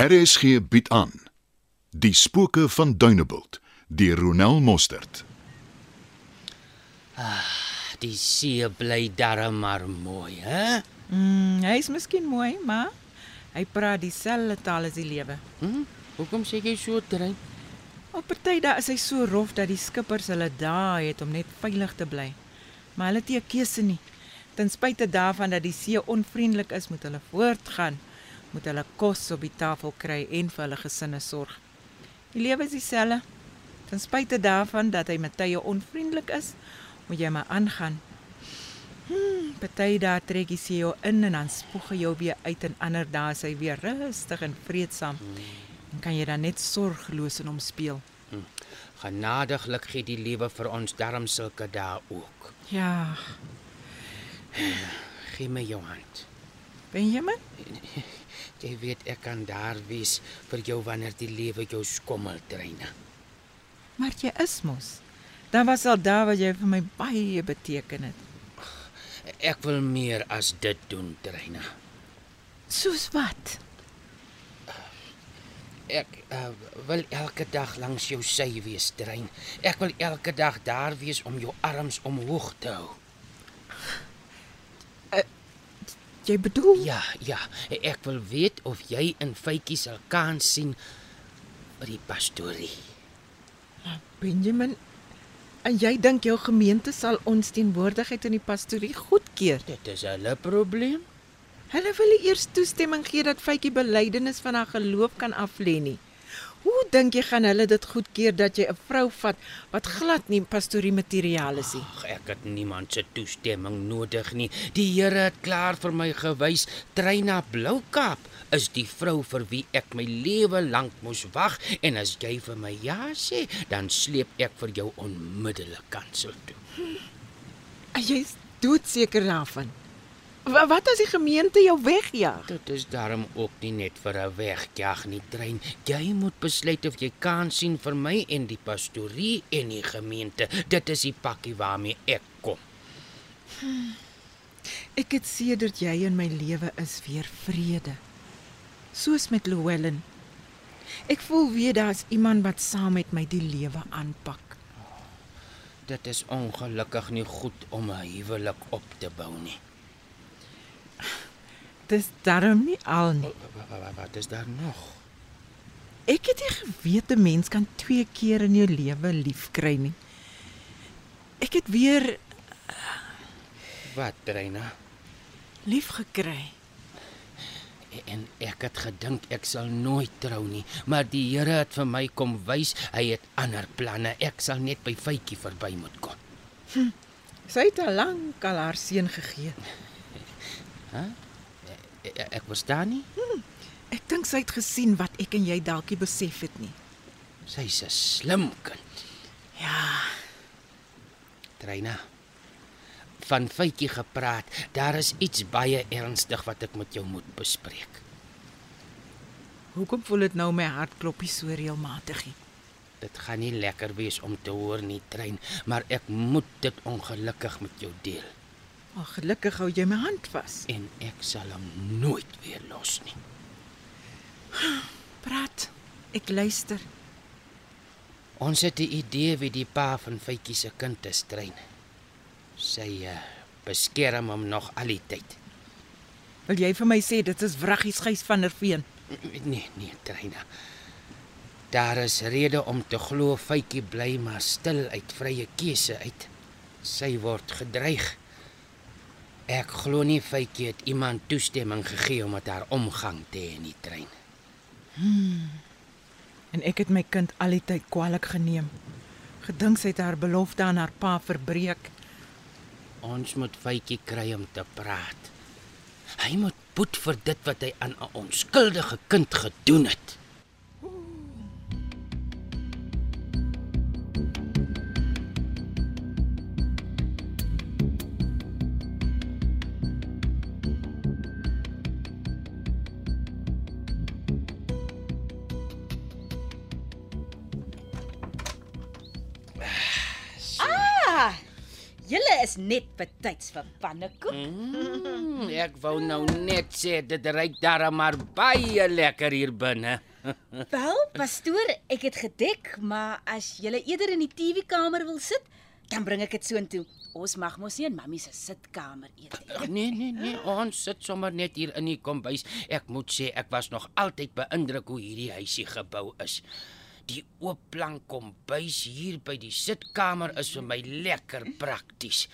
RSG bied aan Die spooke van Dunebuld deur Ronel Mostert. Die see bly darm maar mooi, hè? Mm, hy's miskien mooi, maar hy praat dieselfde taal as die lewe. Hm? Hoekom sê jy so drein? Op party dae is hy so rof dat die skippers hulle dae het om net veilig te bly. Maar hulle het nie 'n keuse nie. Ten spyte daarvan dat die see onvriendelik is, moet hulle voortgaan. Moet hulle kos op die tafel kry en vir hulle gesinne sorg. Die lewe is dieselfde. Ten spyte daarvan dat hy met tye onvriendelik is, moet jy maar aangaan. Hmm, party dae trek die see jou in en dan spoeg hy jou weer uit en ander dae is hy weer rustig en vreedsaam. En kan jy dan net sorgloos in hom speel. Genadiglik gee die lewe vir ons darm sulke dae ook. Ja, Gee my jou hand. Benjamin? Jy weet ek kan daar wees vir jou wanneer die lewe jou skommel dreine. Maar jy is mos. Dan was al daar wat jy vir my baie beteken het. Ek wil meer as dit doen, dreine. Soos wat? Ek uh, wil elke dag langs jou sy wees, drein. Ek wil elke dag daar wees om jou arms omhoog te hou. Jy bedoel? Ja, ja, ek wil weet of jy en Faitjie sal kans sien by die pastorie. Benjamin, en jy dink jou gemeente sal ons teenwoordigheid in die pastorie goedkeur? Dit is hulle probleem. Hulle wil eers toestemming gee dat Faitjie belydenis van haar geloof kan aflê nie. Hoe dink jy gaan hulle dit goedkeur dat jy 'n vrou vat wat glad nie pastorie materiaal is nie? Ag, ek het niemand se toestemming nodig nie. Die Here het klaar vir my gewys. Treina Bloukaap is die vrou vir wie ek my lewe lank moes wag en as jy vir my ja sê, dan sleep ek vir jou onmiddellik kansel toe. En jy's doodseker daarvan. Wa- Wat as die gemeente jou wegjaag? Dit is daarom ook nie net vir 'n wegjag nie, trein. Jy moet besluit of jy kan sien vir my en die pastorie en die gemeente. Dit is die pakkie waarmee ek kom. Ek het sedert jy in my lewe is weer vrede. Soos met Llewellyn. Ek voel weer daar's iemand wat saam met my die lewe aanpak. Dit is ongelukkig nie goed om 'n huwelik op te bou nie. Dis darm nie al nie. Wat, wat is daar nog? Ek het nie geweet 'n mens kan twee keer in jou lewe lief kry nie. Ek het weer Wat, Reina? lief gekry. En ek het gedink ek sal nooit trou nie, maar die Here het vir my kom wys hy het ander planne. Ek sal net by Faitjie verby moet kom. Sy het al lank al haar seun gegee. Ek, ek verstaan nie. Ek dink sy het gesien wat ek en jy dalk nie besef het nie. Sy's 'n slim kind. Ja, Reina. Van Faitjie gepraat. Daar is iets baie ernstig wat ek met jou moet bespreek. hoekom voel dit nou my hart kloppie so reëlmatig? Dit gaan nie lekker wees om te hoor nie, trein, maar ek moet dit ongelukkig met jou deel Maar gelukkig hou jy my hand vas. en ek sal hom nooit weer los nie. Praat. Ek luister. Ons het 'n idee wie die pa van Faitjie se kind is, trein. Sy uh, beskerm hom nog al die tyd. Wil jy vir my sê dit is wraggies Gys van der Veen? Nee, nee, treina. Daar is rede om te glo Faitjie bly maar stil uit vrye keuse uit. Sy word gedreig. Ek glo nie Faitjie het iemand toestemming gegee om met haar omgang te hê in die trein. En ek het my kind al die tyd kwaliek geneem. Gedink sy het haar belofte aan haar pa verbreek. Ons moet Faitjie kry om te praat. Hy moet boet vir dit wat hy aan 'n onskuldige kind gedoen het. Ah, julle is net betyds vir pannekoek. Mm, ek wou nou net sê dit ryk daar maar baie lekker hier binne. Wel, pastoor, ek het gedek, maar as jy eerder in die TV-kamer wil sit, dan bring ek dit soontoe. Ons mag mos nie in mammie se sitkamer eet nie. Nee nee nee, ons sit sommer net hier in die kombuis. Ek moet sê ek was nog altyd beïndruk hoe hierdie huisie gebou is. Die oop plank kombuis hier by die sitkamer is vir my lekker prakties.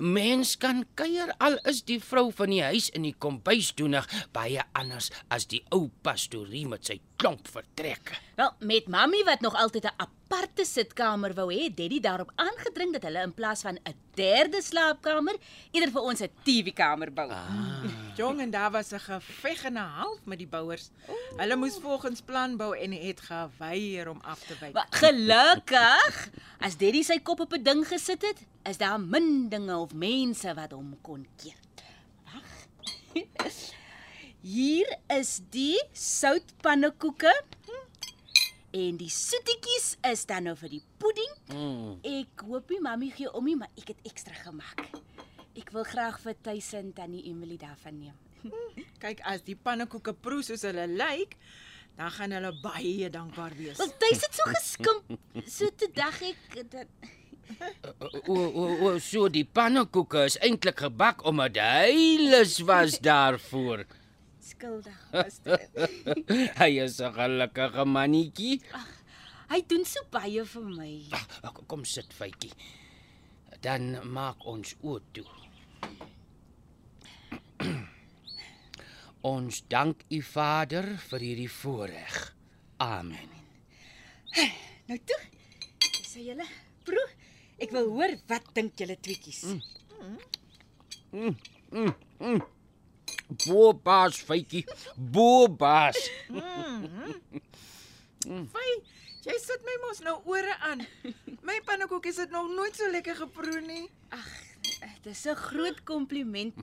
Mens kan kuier al is die vrou van die huis in die kombuis doenig baie anders as die ou pastorie met sy klomp vertrekke. Wel, met mammie wat nog altyd 'n aparte sitkamer wou hê, het Daddy daarop aangedring dat hulle in plaas van 'n derde slaapkamer eerder vir ons 'n TV-kamer bou. Ah. Jong en daar was 'n geveg en 'n half met die bouers. Hulle moes volgens plan bou en het geweier om af te wyk. Maar gelukkig, as Daddy sy kop op 'n ding gesit het, is daar min dinge of mense wat hom kon keer. Wag. Hier is die soutpannekoeke. En die soetjies is dan nou vir die pudding. Mm. Ek hoop nie mammie gee om nie, maar ek het ekstra gemaak. Ek wil graag vir Tuis en Tannie Emily daarvan neem. Kyk, as die pannekoeke proe soos hulle lyk, dan gaan hulle baie dankbaar wees. Want Tuis het so geskimp. So te dag ek dat O o o so die pannekoeke is eintlik gebak omdat hy lus was daarvoor. skuldig was dit. Hy is 'n gelukkige mannetjie. Hy doen so baie vir my. Ah, Kom sit, Faitjie. Dan maak ons oop toe. Ons dank U Vader vir hierdie voorreg. Amen. Nou toe. Sê julle, proe. Ek wil hoor wat dink julle tweetjies. Mm. Boebaas, Faitjie. Boebaas. Fy, jy sit my mos nou ore aan. My pannekoekies het nog nooit so lekker geproe nie. Dit is 'n groot kompliment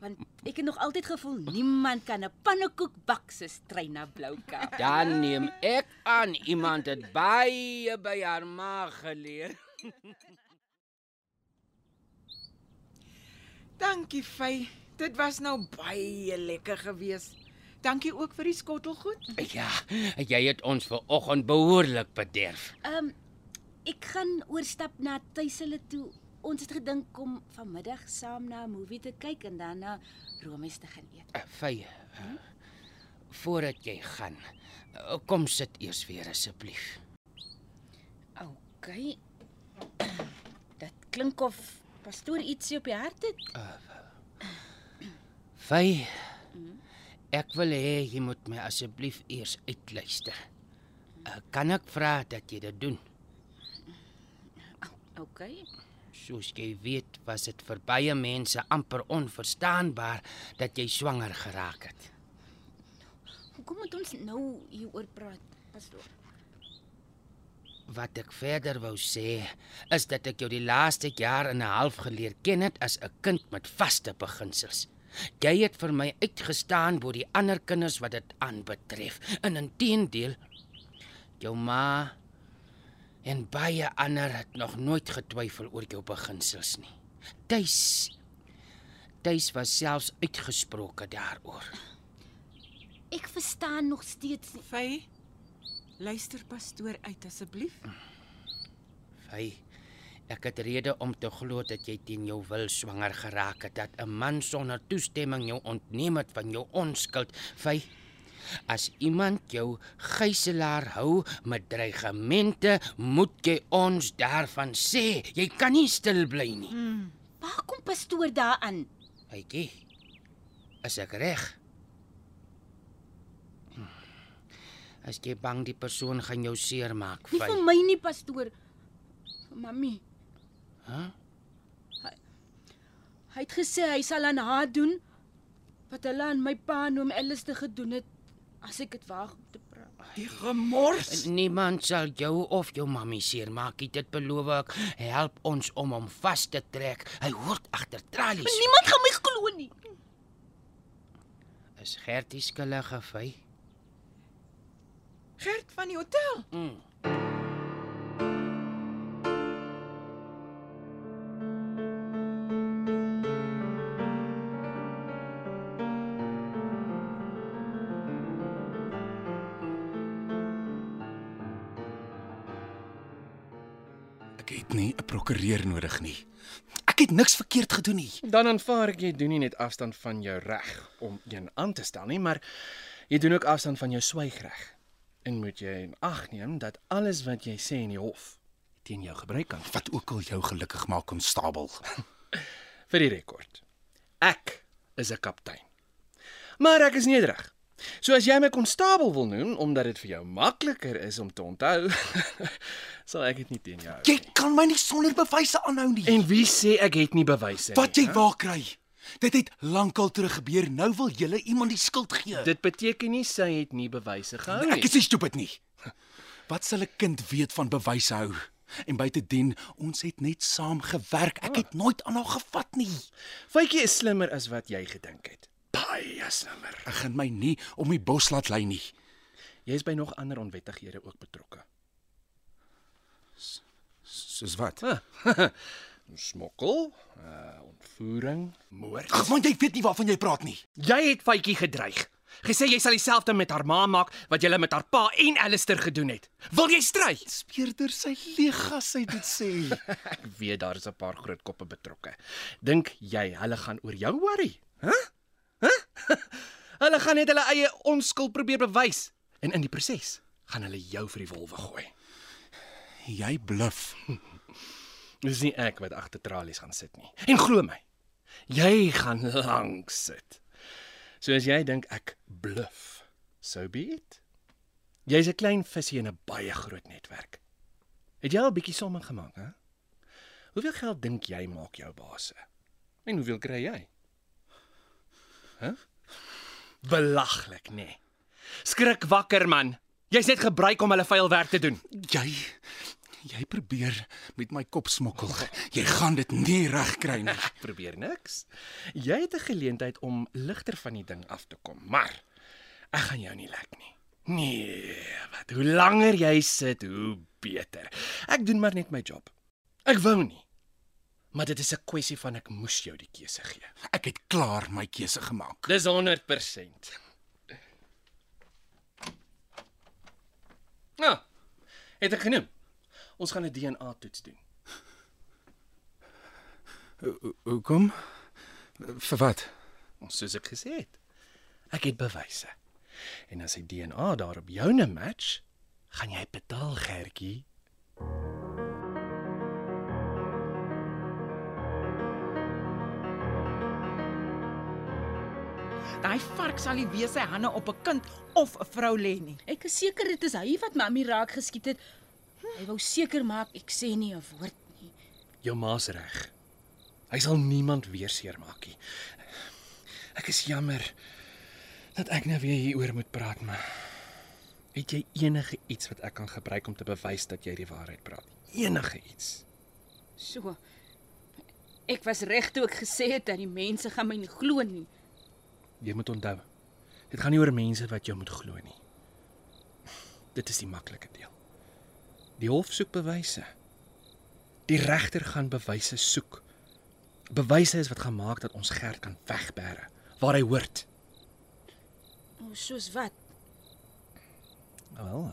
want ek het nog altyd gevoel niemand kan 'n pannekoek bak soos Treyna Blouka. Dan neem ek aan iemand het baie by haar ma geleer. Dankie, Fy. Dit was nou baie lekker geweest. Dankie ook vir die skottelgoed. Ja, jy het ons ver oggend behoorlik bederf. Ehm um, ek gaan oorstap na tuis hulle toe. Ons het gedink om vanmiddag saam na 'n movie te kyk en dan na Romies te gaan eet. Uh, Vy. Uh, voordat jy gaan, uh, kom sit eers weer asseblief. OK. Dit klink of pastoor ietsie op die hart het. Vy. Ek wil hê jy moet my asseblief eers uitluister. Uh, kan ek vra dat jy dit doen? OK. Soos jy weet, was dit vir baie mense amper onverstaanbaar dat jy swanger geraak het. Hoekom moet ons nou hieroor praat, pastoor? Wat ek verder wou sê, is dat ek jou die laaste jaar en 'n half geleer ken het as 'n kind met vaste beginsels. Jy het vir my uitgestaan bo die ander kinders wat dit aanbetref. En inteendeel, jou ma en baie ander het nog nooit getwyfel oor jou beginsels nie. Tuis Tuis was selfs uitgesproke daaroor. Ek verstaan nog steeds nie. Fy, luister pastoor uit asseblief. Hy Ek het rede om te glo dat jy teen jou wil swanger geraak het dat 'n man sonder toestemming jou ontneem het van jou onskuld. Vy As iemand jou gijslaer hou met dreigemente, moet jy ons daarvan sê. Jy kan nie stil bly nie. Hmm. Waar kom pastoor daaraan? Hytjie. Is ek reg? As jy bang die persoon gaan jou seermaak, Nie Vy. vir my nie, pastoor. Vir mami. Hæ? Hy het gesê hy sal aan haar doen wat hulle aan my pa en oom Ellis te gedoen het as ek dit waag om te praat. Die gemors. Niemand sal jou of jou mammie seermaak, nie, dit beloof ek. Help ons om hom vas te trek. Hy hoort agter tralies. Niemand gaan my glo nie. Is Gertie skuldig gefy? Gert van die hotel. Mm. Ek het nie 'n prokureur nodig nie. Ek het niks verkeerd gedoen nie. Dan aanvaar ek jy doen nie net afstand van jou reg om een aan te stel nie, maar jy doen ook afstand van jou swygreg. En moet jy in ag neem dat alles wat jy sê in die hof teen jou gebruik kan Wat ook al jou gelukkig maak, konstabel. vir die rekord. Ek is 'n kaptein. Maar ek is nederig. So as jy my konstabel wil noem omdat dit vir jou makliker is om te onthou, sal ek dit nie teen jou hou. Jy kan my nie sonder bewyse aanhou nie. En wie sê ek het nie bewyse wat nie? jy waar kry? Dit het lankal terug gebeur. Nou wil jy iemand die skuld gee. Dit beteken nie sy het nie bewyse gehou nie. Ek is nie stupid nie. Wat sal 'n kind weet van bewyse hou? En buitedien, ons het net saam gewerk. Ek het nooit aan haar gevat nie. Fytjie is slimmer as wat jy gedink het. Baie slimmer. Ek gaan my nie om die bos laat lei nie. Jy is by nog ander onwettighede ook betrokke. Soos wat? Smokkel, uh ontvoering, moord. Ag man, jy weet nie waarvan jy praat nie. Jy het Fytjie gedreig. Gesê jy sal dieselfde met haar ma maak wat jy met haar pa en Alistair gedoen het. Wil jy stry? Speurder sy leeggas hy dit sê. Ek weet daar is 'n paar groot koppe betrokke. Dink jy hulle gaan oor jou worry? Hæ? Huh? Huh? hulle gaan net hulle eie onskuld probeer bewys en in die proses gaan hulle jou vir die wolwe gooi. Jy bluf. Dis nie ek wat agter tralies gaan sit nie. En glo my, jy gaan lank sit. So as jy dink ek bluf, so be it. Jy's 'n klein visie in 'n baie groot netwerk. Het jy al 'n bietjie somme gemaak, hè? Hoeveel geld dink jy maak jou baase? En hoeveel kry jy? Hæ? Belaglik, nê. Nee. Skrik wakker man. Jy's net gebruik om hulle vuil werk te doen. Jy jy probeer met my kop smokkel. Jy gaan dit nie reg kry nie. Ek probeer niks. Jy het 'n geleentheid om ligter van die ding af te kom, maar ek gaan jou nie lek nie. Nee, wat hoe langer jy sit, hoe beter. Ek doen maar net my job. Ek wou nie. Maar dit is 'n kwessie van ek moes jou die keuse gee. Ek het klaar my keuse gemaak. Dis 100%. Nou, het ek genoem. Ons gaan 'n DNA toets doen. Hoekom? Vir wat? Ons soos ek gesê het. Ek het bewyse. En as die DNA daarop joune match, gaan jy betaal, Gertjie. Daai vark sal nie weer sy hande op 'n kind of 'n vrou lê nie. Ek is seker dit is hy wat Mamy raak geskiet het. Hy wou seker maak ek sê nie 'n woord nie. Jou ma's reg. Hy sal niemand weer seermaak nie. Ek is jammer dat ek nou weer hieroor moet praat, maar het jy enige iets wat ek kan gebruik om te bewys dat jy die waarheid praat? Enige iets? So. Ek was reg toe ek gesê het dat die mense gaan my nie glo nie. Jy moet onthou. Dit gaan nie oor mense wat jou moet glo nie. Dit is die maklike deel. Die hof soek bewyse. Die regter gaan bewyse soek. Bewyse is wat gaan maak dat ons Gert kan wegbêre waar hy hoort. O, soos wat? Wel,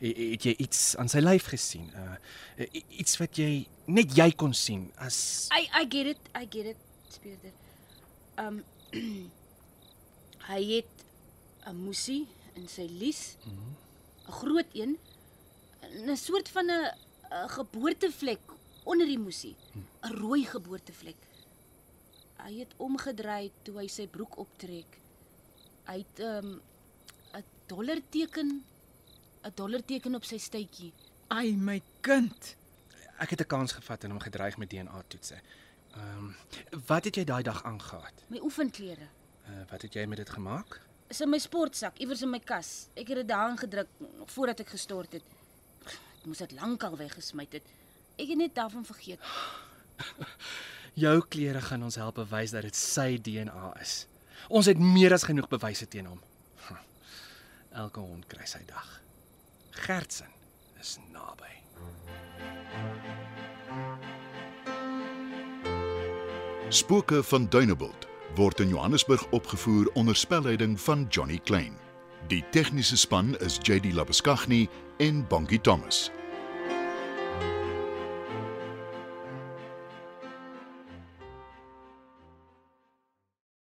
he- het jy iets aan sy lyf gesien? Uh iets wat jy net jy kon sien as I I get it. I get it. Speurder. Um hy het 'n musie in sy lies. 'n Groot een. 'n soort van 'n geboortevlek onder die musie. 'n Rooi geboortevlek. Hy het omgedry toe hy sy broek optrek. Hy het 'n um, dollarteken 'n dollarteken op sy stuitjie. Ai my kind. ek het 'n kans gevat en hom gedreig met DNA toetse. Ehm um, wat het jy daai dag aangegaan? My oefenklere. Uh, wat het jy met dit gemaak? is in my sportsak iewers in my kas. Ek het dit daarin gedruk nog voordat ek gestort het. Ek moes dit lankal weggesmy het. Ek het net daarvan vergeet. Jou klere gaan ons help bewys dat dit sy DNA is. Ons het meer as genoeg bewyse teen hom. Hm. Elke hond kry sy dag. Gertsen is naby. Spooke van Dunebuld word in Johannesburg opgevoer onder spelleiding van Johnny Klein. Die tegniese span is JD Labuskaghni en Bongie Thomas.